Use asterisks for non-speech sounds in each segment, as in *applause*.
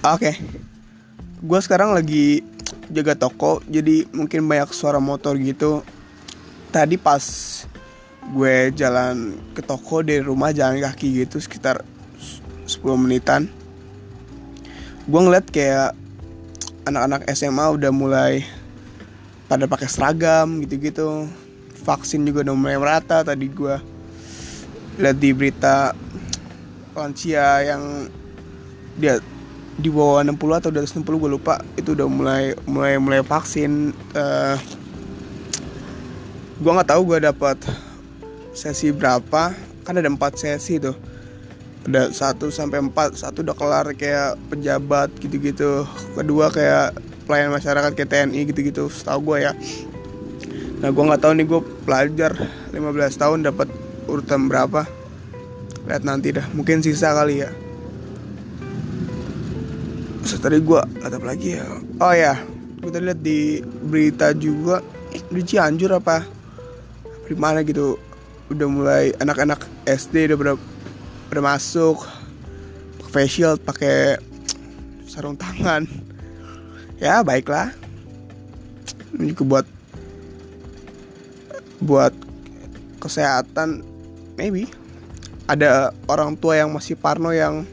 Oke. Gue sekarang lagi jaga toko, jadi mungkin banyak suara motor gitu. Tadi pas gue jalan ke toko dari rumah jalan kaki gitu sekitar 10 menitan. Gue ngeliat kayak anak-anak SMA udah mulai pada pakai seragam gitu-gitu. Vaksin juga udah mulai merata tadi gue lihat di berita lansia yang dia di bawah 60 atau di atas 60 gue lupa. Itu udah mulai mulai mulai vaksin. Uh, gue nggak tahu gue dapat sesi berapa. Kan ada empat sesi tuh. Ada satu sampai empat satu udah kelar kayak pejabat gitu-gitu. Kedua kayak pelayan masyarakat kayak TNI gitu-gitu setahu gue ya. Nah gue nggak tahu nih gue pelajar 15 tahun dapat urutan berapa. Lihat nanti dah. Mungkin sisa kali ya Terus tadi gue lihat apa lagi ya? Oh ya kita lihat di berita juga. Di Cianjur apa? Di mana gitu? Udah mulai anak-anak SD udah ber udah masuk. Face shield pakai sarung tangan. Ya baiklah. Ini juga buat buat kesehatan. Maybe. Ada orang tua yang masih parno yang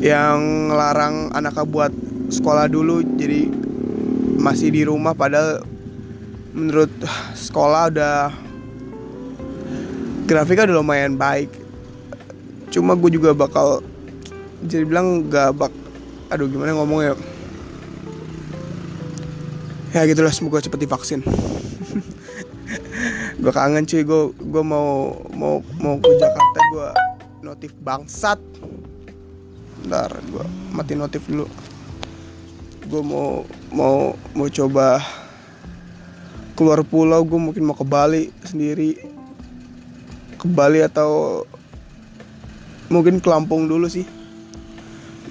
yang larang anaknya buat sekolah dulu jadi masih di rumah padahal menurut sekolah udah grafiknya udah lumayan baik. Cuma gue juga bakal jadi bilang gak bak aduh gimana ngomongnya ya? Gitulah semoga cepet divaksin. *laughs* Gue kangen cuy gue gue mau mau mau ke Jakarta gue notif bangsat ntar gue mati notif dulu. Gue mau mau mau coba keluar pulau gue mungkin mau ke Bali sendiri. Ke Bali atau mungkin ke Lampung dulu sih.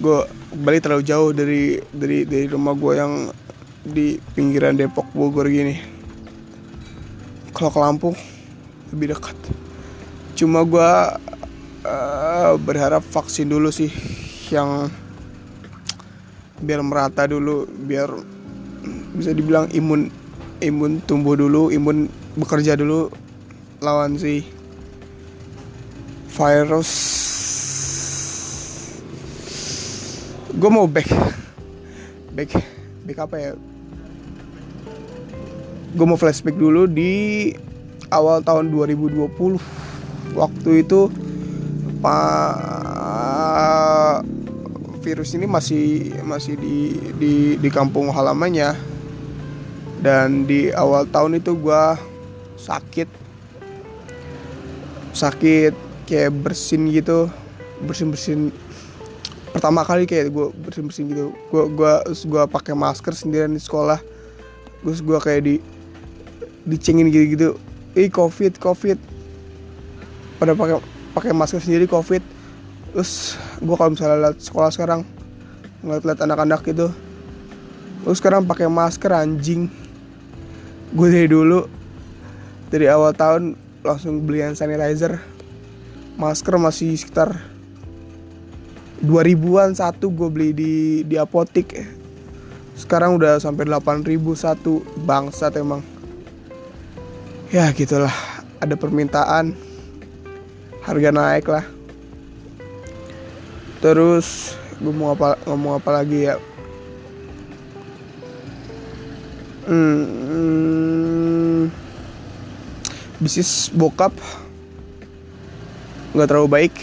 Gue Bali terlalu jauh dari dari dari rumah gue yang di pinggiran Depok Bogor gini. Kalau ke Lampung lebih dekat. Cuma gue uh, berharap vaksin dulu sih yang biar merata dulu biar bisa dibilang imun imun tumbuh dulu imun bekerja dulu lawan si virus. Gue mau back back back apa ya? Gue mau flashback dulu di awal tahun 2020 waktu itu pak virus ini masih masih di di di kampung halamannya. Dan di awal tahun itu gue sakit. Sakit kayak bersin gitu. Bersin bersin pertama kali kayak gue bersin bersin gitu. Gue gua gua pakai masker sendirian di sekolah. Terus gue kayak di dicengin gitu gitu ih covid covid. Pada pakai pakai masker sendiri covid terus gue kalau misalnya lihat sekolah sekarang ngeliat-liat anak-anak gitu terus sekarang pakai masker anjing. Gue dari dulu dari awal tahun langsung beli hand sanitizer. Masker masih sekitar 2000-an satu gue beli di di apotik. Sekarang udah sampai 8000 satu bangsat emang. Ya gitulah ada permintaan harga naik lah terus gue mau apa ngomong apa lagi ya? Hmm, hmm, bisnis bokap nggak terlalu baik.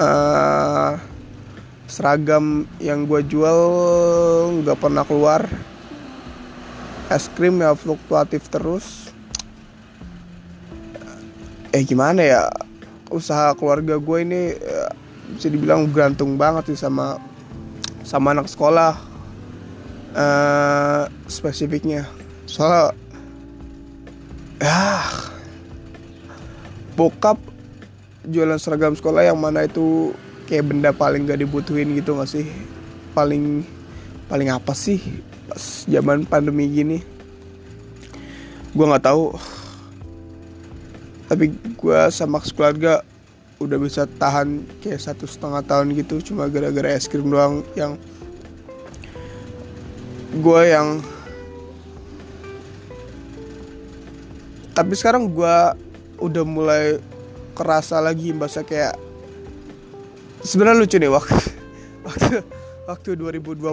Uh, seragam yang gue jual nggak pernah keluar. Es krim ya fluktuatif terus. Eh gimana ya usaha keluarga gue ini ya, bisa dibilang gantung banget sih sama sama anak sekolah uh, spesifiknya. Soalnya ah bokap jualan seragam sekolah yang mana itu kayak benda paling gak dibutuhin gitu gak sih? Paling paling apa sih pas zaman pandemi gini? Gue nggak tahu tapi gue sama keluarga udah bisa tahan kayak satu setengah tahun gitu cuma gara-gara es krim doang yang gue yang tapi sekarang gue udah mulai kerasa lagi bahasa kayak sebenarnya lucu nih waktu *laughs* waktu waktu 2020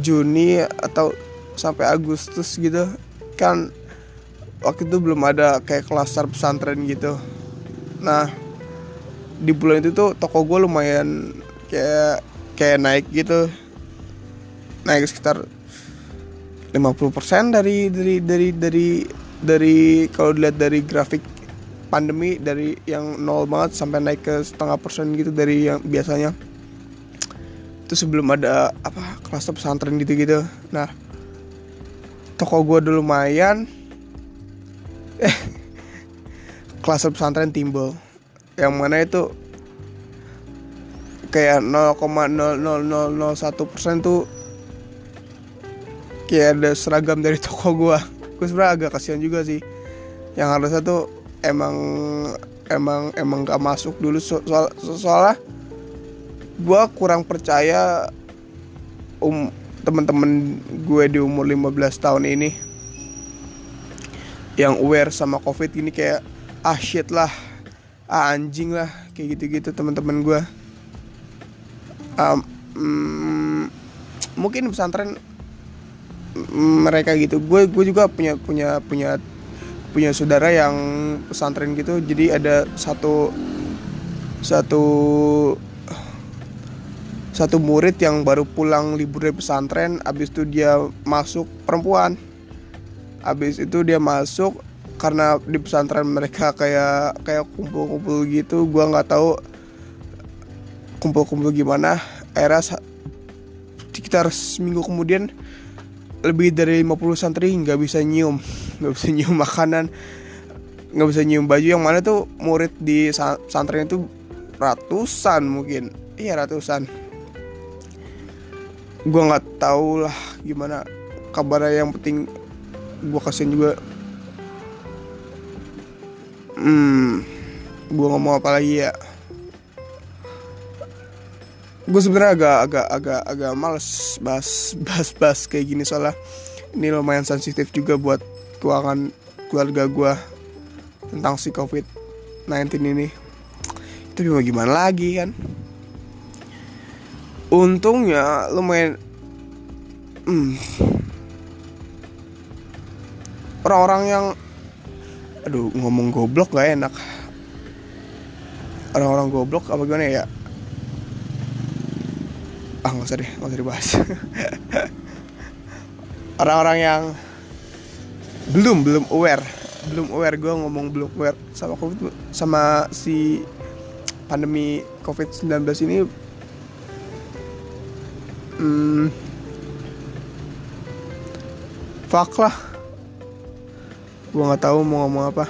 Juni atau sampai Agustus gitu kan waktu itu belum ada kayak klaster pesantren gitu. Nah di bulan itu tuh toko gue lumayan kayak kayak naik gitu. Naik sekitar 50% dari dari dari dari dari kalau dilihat dari grafik pandemi dari yang nol banget sampai naik ke setengah persen gitu dari yang biasanya. Itu sebelum ada apa kelas pesantren gitu gitu nah toko gue dulu lumayan *laughs* kelas pesantren timbul. Yang mana itu kayak 0,00001 persen tuh kayak ada seragam dari *laughs* toko gua. Gue sebenarnya agak kasihan juga sih. Yang harusnya tuh emang emang emang gak masuk dulu. So soal soalnya gue kurang percaya um temen-temen gue di umur 15 tahun ini yang aware sama covid ini kayak ah shit lah. Ah, anjing lah. Kayak gitu-gitu teman-teman gue um, mm, mungkin pesantren mereka gitu. Gue gue juga punya punya punya punya saudara yang pesantren gitu. Jadi ada satu satu satu murid yang baru pulang libur dari pesantren. Abis itu dia masuk perempuan abis itu dia masuk karena di pesantren mereka kayak kayak kumpul-kumpul gitu gua nggak tahu kumpul-kumpul gimana. Era sekitar seminggu kemudian lebih dari 50 santri nggak bisa nyium nggak bisa nyium *laughs* makanan nggak bisa nyium baju. Yang mana tuh murid di pesantren itu ratusan mungkin. Iya ratusan. Gua nggak tahu lah gimana kabarnya. Yang penting gua kasihan juga. Hmm gue ngomong apa lagi ya. Gue sebenarnya agak agak agak agak males bahas *laughs* bahas bahas kayak gini soalnya. Ini lumayan sensitif juga buat keuangan keluarga gue tentang si covid 19 ini. Itu mau gimana lagi kan? Untungnya lumayan hmm, orang-orang yang aduh ngomong goblok gak enak. Orang-orang goblok apa gimana ya? Ah nggak usah deh nggak usah dibahas. *laughs* Orang-orang yang belum belum aware belum aware. Gue ngomong belum aware sama covid sama si pandemi covid 19 ini. Hmm, fuck lah gue nggak tahu mau ngomong apa.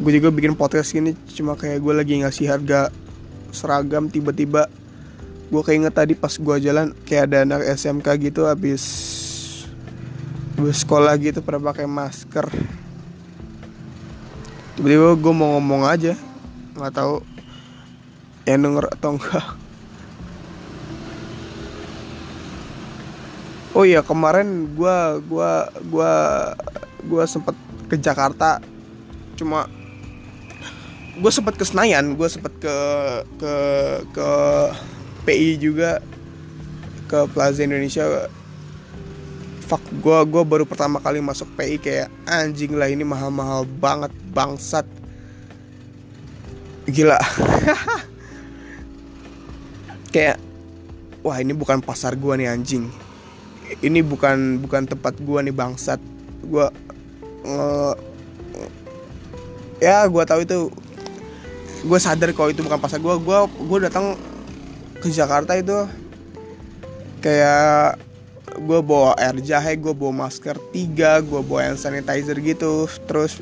Gue juga bikin podcast gini cuma kayak gue lagi ngasih harga seragam tiba-tiba gue keinget tadi pas gue jalan kayak ada anak SMK gitu habis habis sekolah gitu pada pakai masker. Tiba-tiba gue mau ngomong aja nggak tahu yang denger atau enggak oh iya kemarin gue gue gue gue sempet ke Jakarta cuma gue sempet ke Senayan gue sempet ke ke ke PI juga ke Plaza Indonesia. Fuck gue gue baru pertama kali masuk PI kayak anjing lah ini mahal-mahal banget bangsat. Gila. *laughs* Kayak wah ini bukan pasar gue nih anjing. Ini bukan bukan tempat gue nih bangsat. Gue nge ya gue tahu itu. Gue sadar kalau itu bukan pasar gue gue gue datang ke Jakarta itu kayak gue bawa air jahe gue bawa masker tiga gue bawa hand sanitizer gitu. Terus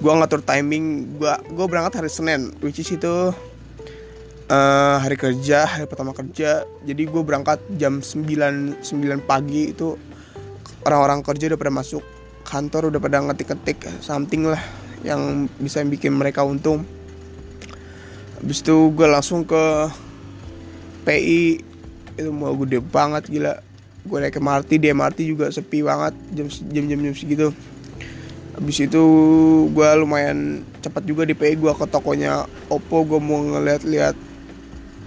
gue ngatur timing gue gue berangkat hari Senin which is itu uh, hari kerja hari pertama kerja. Jadi gue berangkat jam 9 9 pagi itu orang-orang kerja udah pada masuk kantor udah pada ngetik-ngetik something lah yang bisa bikin mereka untung. Habis itu gue langsung ke PI itu mau gede banget gila. Gue naik MRT di MRT juga sepi banget jam jam jam, jam segitu. Habis itu gue lumayan cepat juga di PI gue ke tokonya Oppo gue mau ngeliat-liat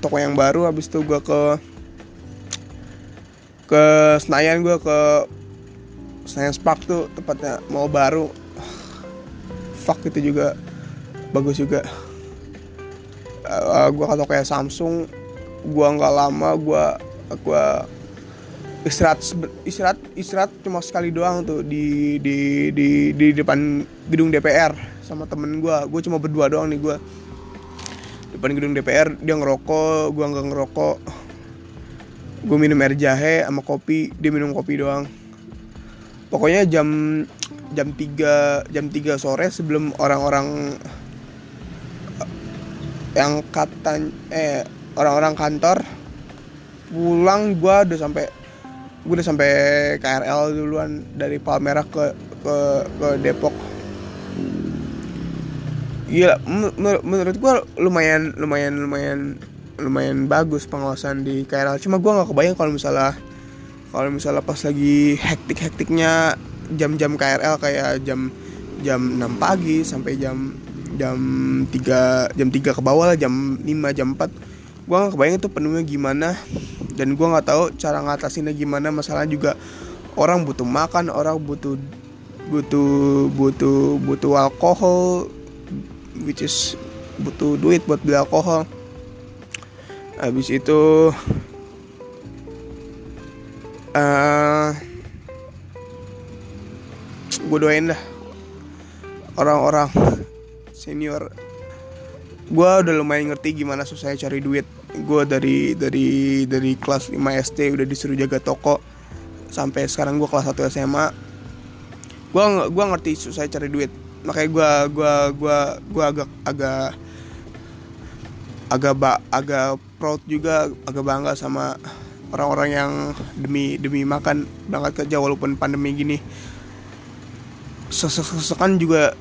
toko yang baru. Habis itu gue ke ke Senayan gue ke Senayan Spark tuh tempatnya mau baru. Fuck itu juga bagus juga. Uh, gue ke toko yang Samsung gue nggak lama gue gue istirahat istirahat istirahat cuma sekali doang tuh di di di di depan gedung DPR sama temen gue gue cuma berdua doang nih gue depan gedung DPR dia ngerokok gue nggak ngerokok. Gue minum air jahe sama kopi dia minum kopi doang pokoknya jam jam 3 jam 3 sore sebelum orang-orang yang kata eh orang-orang kantor pulang gue udah sampai gue udah sampai KRL duluan dari Palmerah ke ke ke Depok Gila, menur menurut gue lumayan lumayan lumayan lumayan bagus pengawasan di KRL. Cuma gue nggak kebayang kalau misalnya kalau misalnya pas lagi hektik-hektiknya jam-jam KRL kayak jam jam 6 pagi sampai jam jam 3 jam 3 ke bawah lah jam 5 jam 4 gue gak kebayang itu penuhnya gimana. Dan gue nggak tahu cara ngatasinnya gimana. Masalah juga orang butuh makan orang butuh butuh butuh butuh alkohol which is butuh duit buat beli alkohol. Habis itu uh, gue doain dah. Orang-orang senior. Gue udah lumayan ngerti gimana susah cari duit. Gue dari dari dari kelas 5 SD udah disuruh jaga toko. Sampai sekarang gue kelas 1 SMA gue gue ngerti susah cari duit. Makanya gue gue gue gue agak agak agak ba, agak proud juga agak bangga sama orang-orang yang demi demi makan berangkat kerja walaupun pandemi gini. Sesekan juga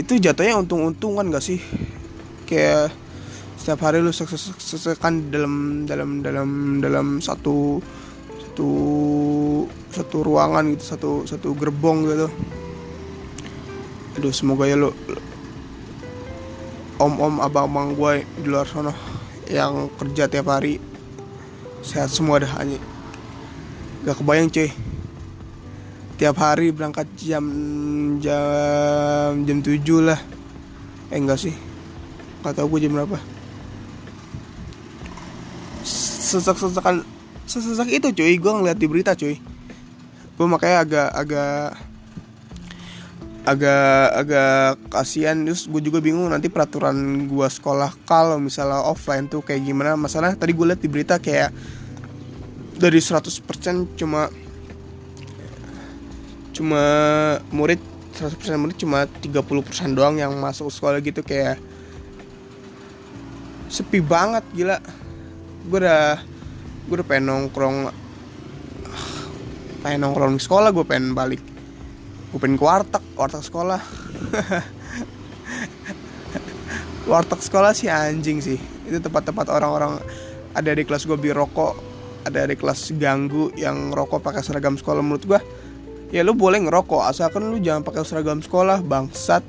itu jatuhnya untung-untungan gak sih? Kayak setiap hari lu sesekan dalam dalam dalam dalam satu satu satu ruangan gitu satu satu gerbong gitu. Aduh semoga ya lo om om abang abang gue di luar sana yang kerja tiap hari sehat semua dah aja gak kebayang cuy. Tiap hari berangkat jam jam jam tujuh lah. Eh enggak sih. Nggak tahu gue jam berapa. Sesak-sesakan sesak itu cuy. Gue ngeliat di berita cuy. Gue makanya agak agak agak agak kasihan. Terus gue juga bingung nanti peraturan gue sekolah kalau misalnya offline tuh kayak gimana. Masalah tadi gue liat di berita kayak dari 100% cuma cuma murid 100% murid cuma 30% doang yang masuk sekolah gitu. Kayak sepi banget gila. Gue udah gue udah pengen nongkrong pengen nongkrong di sekolah gue pengen balik gue pengen ke warteg warteg sekolah. Warteg sekolah sih anjing sih. Itu tempat-tempat orang-orang ada di kelas gue beli rokok ada di kelas ganggu yang rokok pakai seragam sekolah menurut gue ya lu boleh ngerokok asalkan lu jangan pakai seragam sekolah bangsat.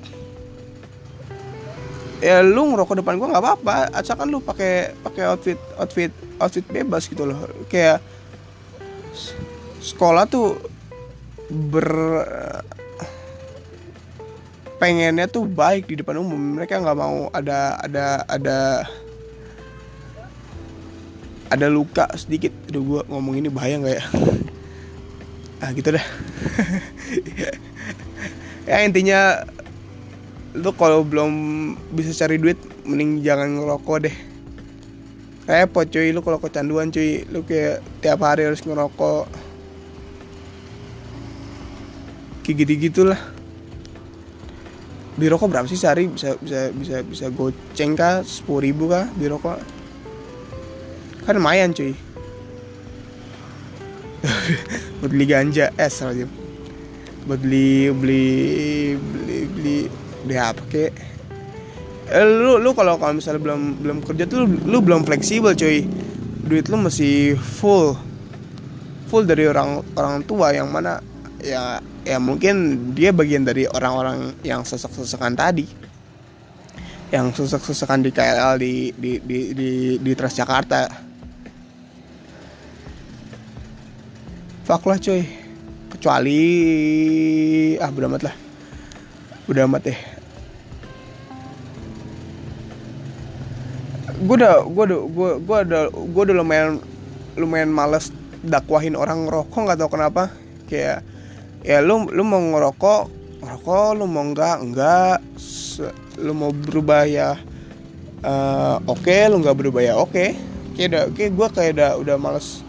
Ya lu ngerokok depan gua nggak apa-apa asalkan lu pakai pakai outfit outfit outfit bebas gitu loh. Kayak sekolah tuh ber pengennya tuh baik di depan umum. Mereka nggak mau ada ada ada ada luka sedikit. Aduh gue ngomong ini bahaya nggak ya? *laughs* Ah gitu dah. *laughs* Ya intinya lu kalau belum bisa cari duit mending jangan ngerokok deh. Repot cuy. Lu kalau kecanduan cuy lu kayak tiap hari harus ngerokok. Kayak gitu gitulah di rokok berapa sih sehari? Bisa bisa bisa bisa goceng kah? sepuluh ribu kah di rokok? Kan lumayan cuy. *laughs* Buat beli ganja es eh, buat beli beli beli beli dia apa kek? Eh, lu lu kalau kalau misalnya belum belum kerja tuh lu, lu belum fleksibel cuy. Duit lu masih full. Full dari orang orang tua yang mana ya ya mungkin dia bagian dari orang-orang yang sesek-sesekan tadi. Yang sesek-sesekan di KLL di di di di, di Transjakarta fuck lah cuy. Kecuali ah udah amat lah. Udah amat deh. Gue udah gue udah gue gue udah gue udah lumayan lumayan males dakwahin orang ngerokok nggak tau kenapa. Kayak ya lu lu mau ngerokok ngerokok lu mau enggak enggak lu mau berubah ya uh, oke okay, lu nggak berubah ya oke. Okay. kayak udah kayak gue kayak udah udah males.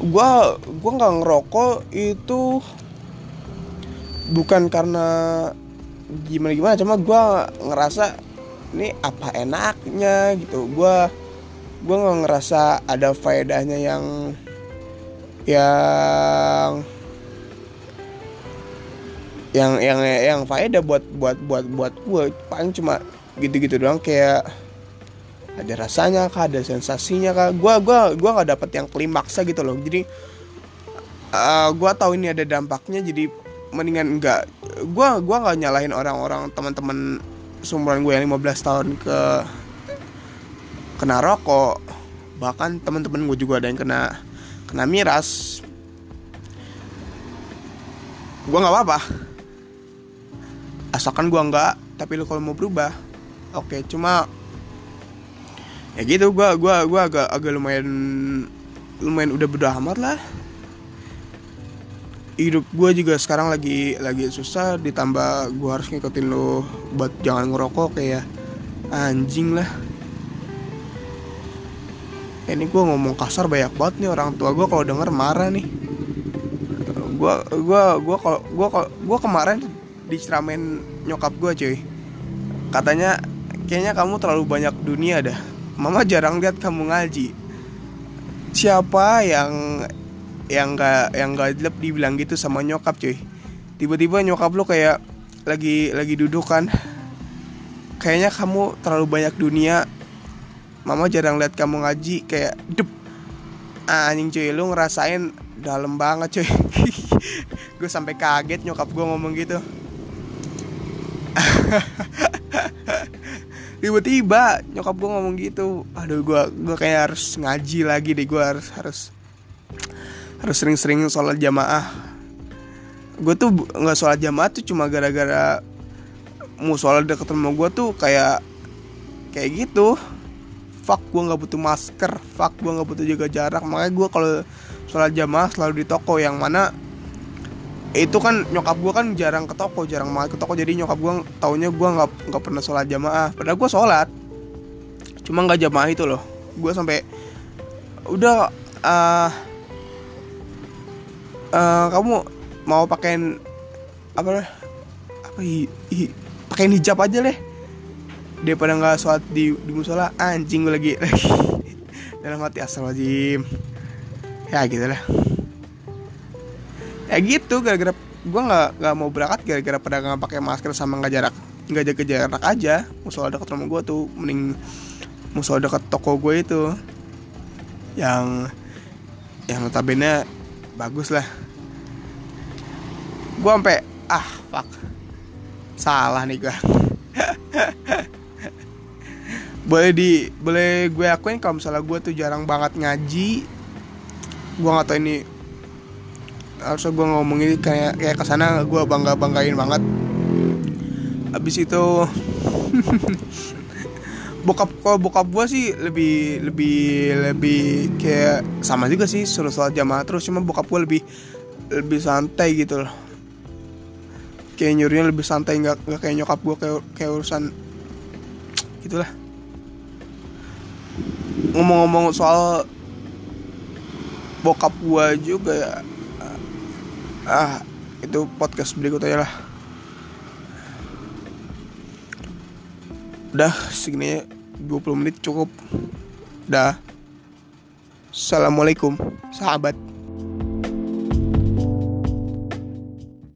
Gue gue nggak ngerokok itu bukan karena gimana gimana cuma gue ngerasa ini apa enaknya gitu. Gue gue nggak ngerasa ada faedahnya yang yang yang yang yang faedah buat buat buat buat gue paling cuma gitu-gitu doang kayak ada rasanya kah ada sensasinya kah. Gue gua gua nggak dapet yang klimaksnya gitu loh. Jadi uh, gue tahu ini ada dampaknya jadi mendingan enggak gue gua nggak nyalahin orang-orang teman-teman seumuran gue yang 15 tahun ke kena rokok bahkan teman-teman gue juga ada yang kena kena miras. Gue nggak apa-apa asalkan gue nggak tapi lu kalau mau berubah oke. Cuma ya gitu gue gua gua agak agak lumayan lumayan udah berdua amat lah. Hidup gue juga sekarang lagi lagi susah ditambah gue harus ngikutin lo buat jangan ngerokok kayak anjing lah. Ini gue ngomong kasar banyak banget nih orang tua gue kalau denger marah nih. Gue gue gue kalau gue gue kemarin diceramain nyokap gue cuy. Katanya kayaknya kamu terlalu banyak dunia dah. Mama jarang lihat kamu ngaji. Siapa yang yang gak yang gak jelek dibilang gitu sama nyokap cuy? Tiba-tiba nyokap lo kayak lagi lagi duduk kan. Kayaknya kamu terlalu banyak dunia. Mama jarang lihat kamu ngaji kayak dep anjing cuy lu ngerasain dalam banget cuy. *laughs* Gue sampai kaget nyokap gue ngomong gitu *laughs* tiba-tiba nyokap gue ngomong gitu aduh gue gue kayak harus ngaji lagi deh gue harus harus harus sering-sering sholat jamaah. Gue tuh nggak sholat jamaah tuh cuma gara-gara mau sholat deket rumah gue tuh kayak kayak gitu. Fuck gue nggak butuh masker fuck gue nggak butuh jaga jarak. Makanya gue kalau sholat jamaah selalu di toko yang mana itu kan nyokap gue kan jarang ke toko jarang banget ke toko. Jadi nyokap gue taunya gue nggak nggak pernah sholat jamaah. Padahal gue sholat. Cuma nggak jamaah itu loh. Gue sampai udah uh, uh, kamu mau pakein apa apa hi, hi, pakein hijab aja deh daripada nggak sholat di di musola anjing gue lagi. *laughs* Dalam hati asal wajib ya gitu lah ya gitu gara-gara gue nggak nggak mau berangkat gara-gara nggak pakai masker sama nggak jarak nggak jaga jarak aja. Musola dekat rumah gue tuh mending musola dekat toko gue itu. Yang yang notabene bagus lah. Gue sampai ah fuck. Salah nih gue *laughs* boleh di boleh gue akuin kalau misalnya gue tuh jarang banget ngaji. Gue nggak tahu ini harusnya gue ngomong ini kayak kayak ke sana gue bangga banggain banget. Abis itu *laughs* bokap kalau bokap gue sih lebih lebih lebih kayak sama juga sih suruh sholat jamaah terus cuma bokap gue lebih lebih santai gitu loh. Kayak nyuruhnya lebih santai nggak nggak kayak nyokap gue kayak kayak urusan *tsk* gitulah. Ngomong-ngomong soal bokap gue juga ya ah itu podcast berikutnya lah. Udah segini 20 menit cukup. Dah. Assalamualaikum sahabat